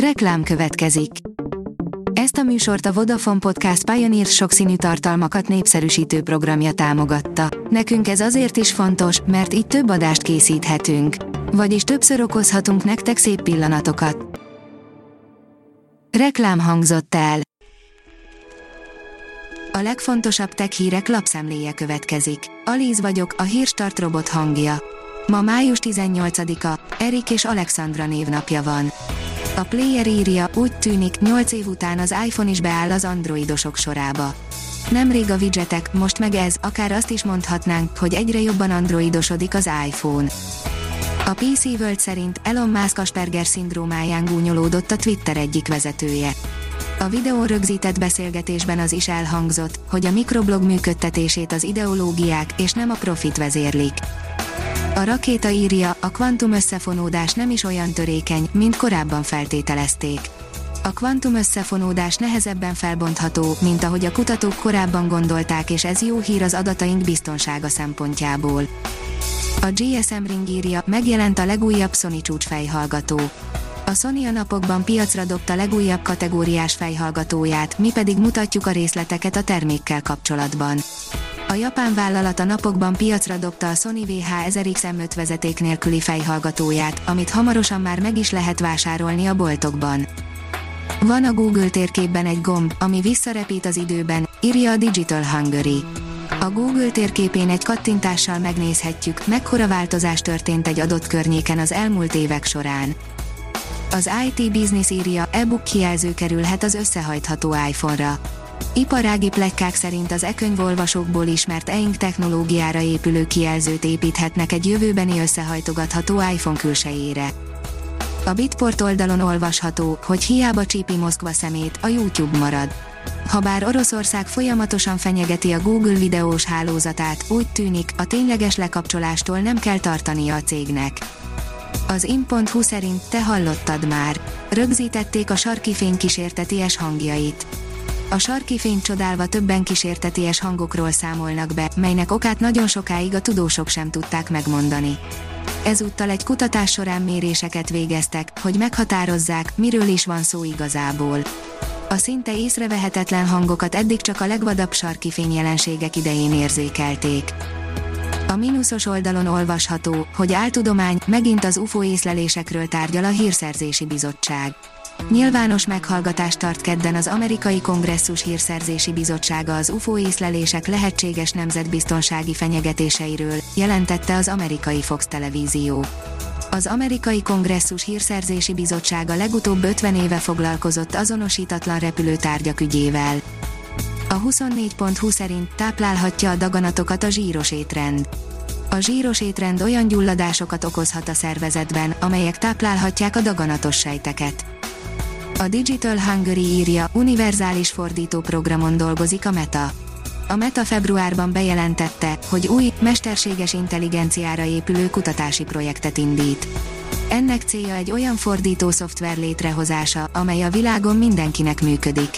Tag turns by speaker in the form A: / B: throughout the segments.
A: Reklám következik. Ezt a műsort a Vodafone Podcast Pioneer sokszínű tartalmakat népszerűsítő programja támogatta. Nekünk ez azért is fontos, mert így több adást készíthetünk. Vagyis többször okozhatunk nektek szép pillanatokat. Reklám hangzott el. A legfontosabb tech hírek lapszemléje következik. Alíz vagyok, a hírstart robot hangja. Ma május 18-a, Erik és Alexandra névnapja van. A player írja, úgy tűnik, 8 év után az iPhone is beáll az androidosok sorába. Nemrég a widgetek, most meg ez, akár azt is mondhatnánk, hogy egyre jobban androidosodik az iPhone. A PC World szerint Elon Musk Asperger szindrómáján gúnyolódott a Twitter egyik vezetője. A videón rögzített beszélgetésben az is elhangzott, hogy a mikroblog működtetését az ideológiák és nem a profit vezérlik. A rakéta írja, a kvantum összefonódás nem is olyan törékeny, mint korábban feltételezték. A kvantum összefonódás nehezebben felbontható, mint ahogy a kutatók korábban gondolták és ez jó hír az adataink biztonsága szempontjából. A GSM Ring írja, megjelent a legújabb Sony csúcsfejhallgató. A Sony a napokban piacra dobta legújabb kategóriás fejhallgatóját, mi pedig mutatjuk a részleteket a termékkel kapcsolatban. A japán vállalat a napokban piacra dobta a Sony VH1000XM5 vezeték nélküli fejhallgatóját, amit hamarosan már meg is lehet vásárolni a boltokban. Van a Google térképben egy gomb, ami visszarepít az időben, írja a Digital Hungary. A Google térképén egy kattintással megnézhetjük, mekkora változás történt egy adott környéken az elmúlt évek során. Az IT Business írja, e-book kijelző kerülhet az összehajtható iPhone-ra. Iparági pletykák szerint az e-könyvolvasókból ismert e-ink technológiára épülő kijelzőt építhetnek egy jövőbeni összehajtogatható iPhone külsejére. A Bitport oldalon olvasható, hogy hiába csípi Moszkva szemét, a YouTube marad. Habár Oroszország folyamatosan fenyegeti a Google videós hálózatát, úgy tűnik, a tényleges lekapcsolástól nem kell tartania a cégnek. Az in.hu szerint te hallottad már. Rögzítették a sarki fény kísérteties hangjait. A sarki fény csodálva többen kísérteties hangokról számolnak be, melynek okát nagyon sokáig a tudósok sem tudták megmondani. Ezúttal egy kutatás során méréseket végeztek, hogy meghatározzák, miről is van szó igazából. A szinte észrevehetetlen hangokat eddig csak a legvadabb sarki fényjelenségek idején érzékelték. A mínuszos oldalon olvasható, hogy áltudomány megint az UFO észlelésekről tárgyal a Hírszerzési Bizottság. Nyilvános meghallgatást tart kedden az amerikai kongresszus hírszerzési bizottsága az UFO észlelések lehetséges nemzetbiztonsági fenyegetéseiről, jelentette az amerikai Fox televízió. Az amerikai kongresszus hírszerzési bizottsága legutóbb 50 éve foglalkozott azonosítatlan repülőtárgyak ügyével. A 24.20 szerint táplálhatja a daganatokat a zsíros étrend. A zsíros étrend olyan gyulladásokat okozhat a szervezetben, amelyek táplálhatják a daganatos sejteket. A Digital Hungary írja, univerzális fordító programon dolgozik a Meta. A Meta februárban bejelentette, hogy új, mesterséges intelligenciára épülő kutatási projektet indít. Ennek célja egy olyan fordító szoftver létrehozása, amely a világon mindenkinek működik.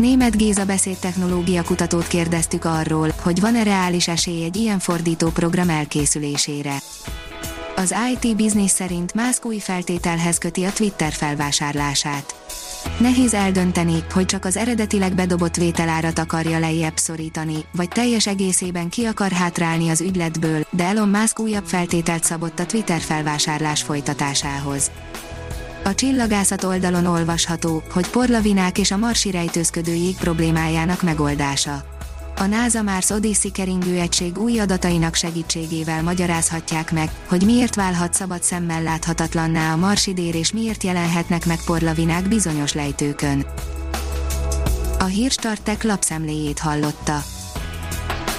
A: Német Géza beszédtechnológia kutatót kérdeztük arról, hogy van-e reális esély egy ilyen fordító program elkészülésére. Az IT Business szerint Musk új feltételhez köti a Twitter felvásárlását. Nehéz eldönteni, hogy csak az eredetileg bedobott vételárat akarja lejjebb szorítani, vagy teljes egészében ki akar hátrálni az ügyletből, de Elon Musk újabb feltételt szabott a Twitter felvásárlás folytatásához. A csillagászat oldalon olvasható, hogy porlavinák és a marsi rejtőzködő jég problémájának megoldása. A NASA Mars Odyssey keringő egység új adatainak segítségével magyarázhatják meg, hogy miért válhat szabad szemmel láthatatlanná a marsidér és miért jelenhetnek meg porlavinák bizonyos lejtőkön. A hírstartek lapszemléjét hallotta.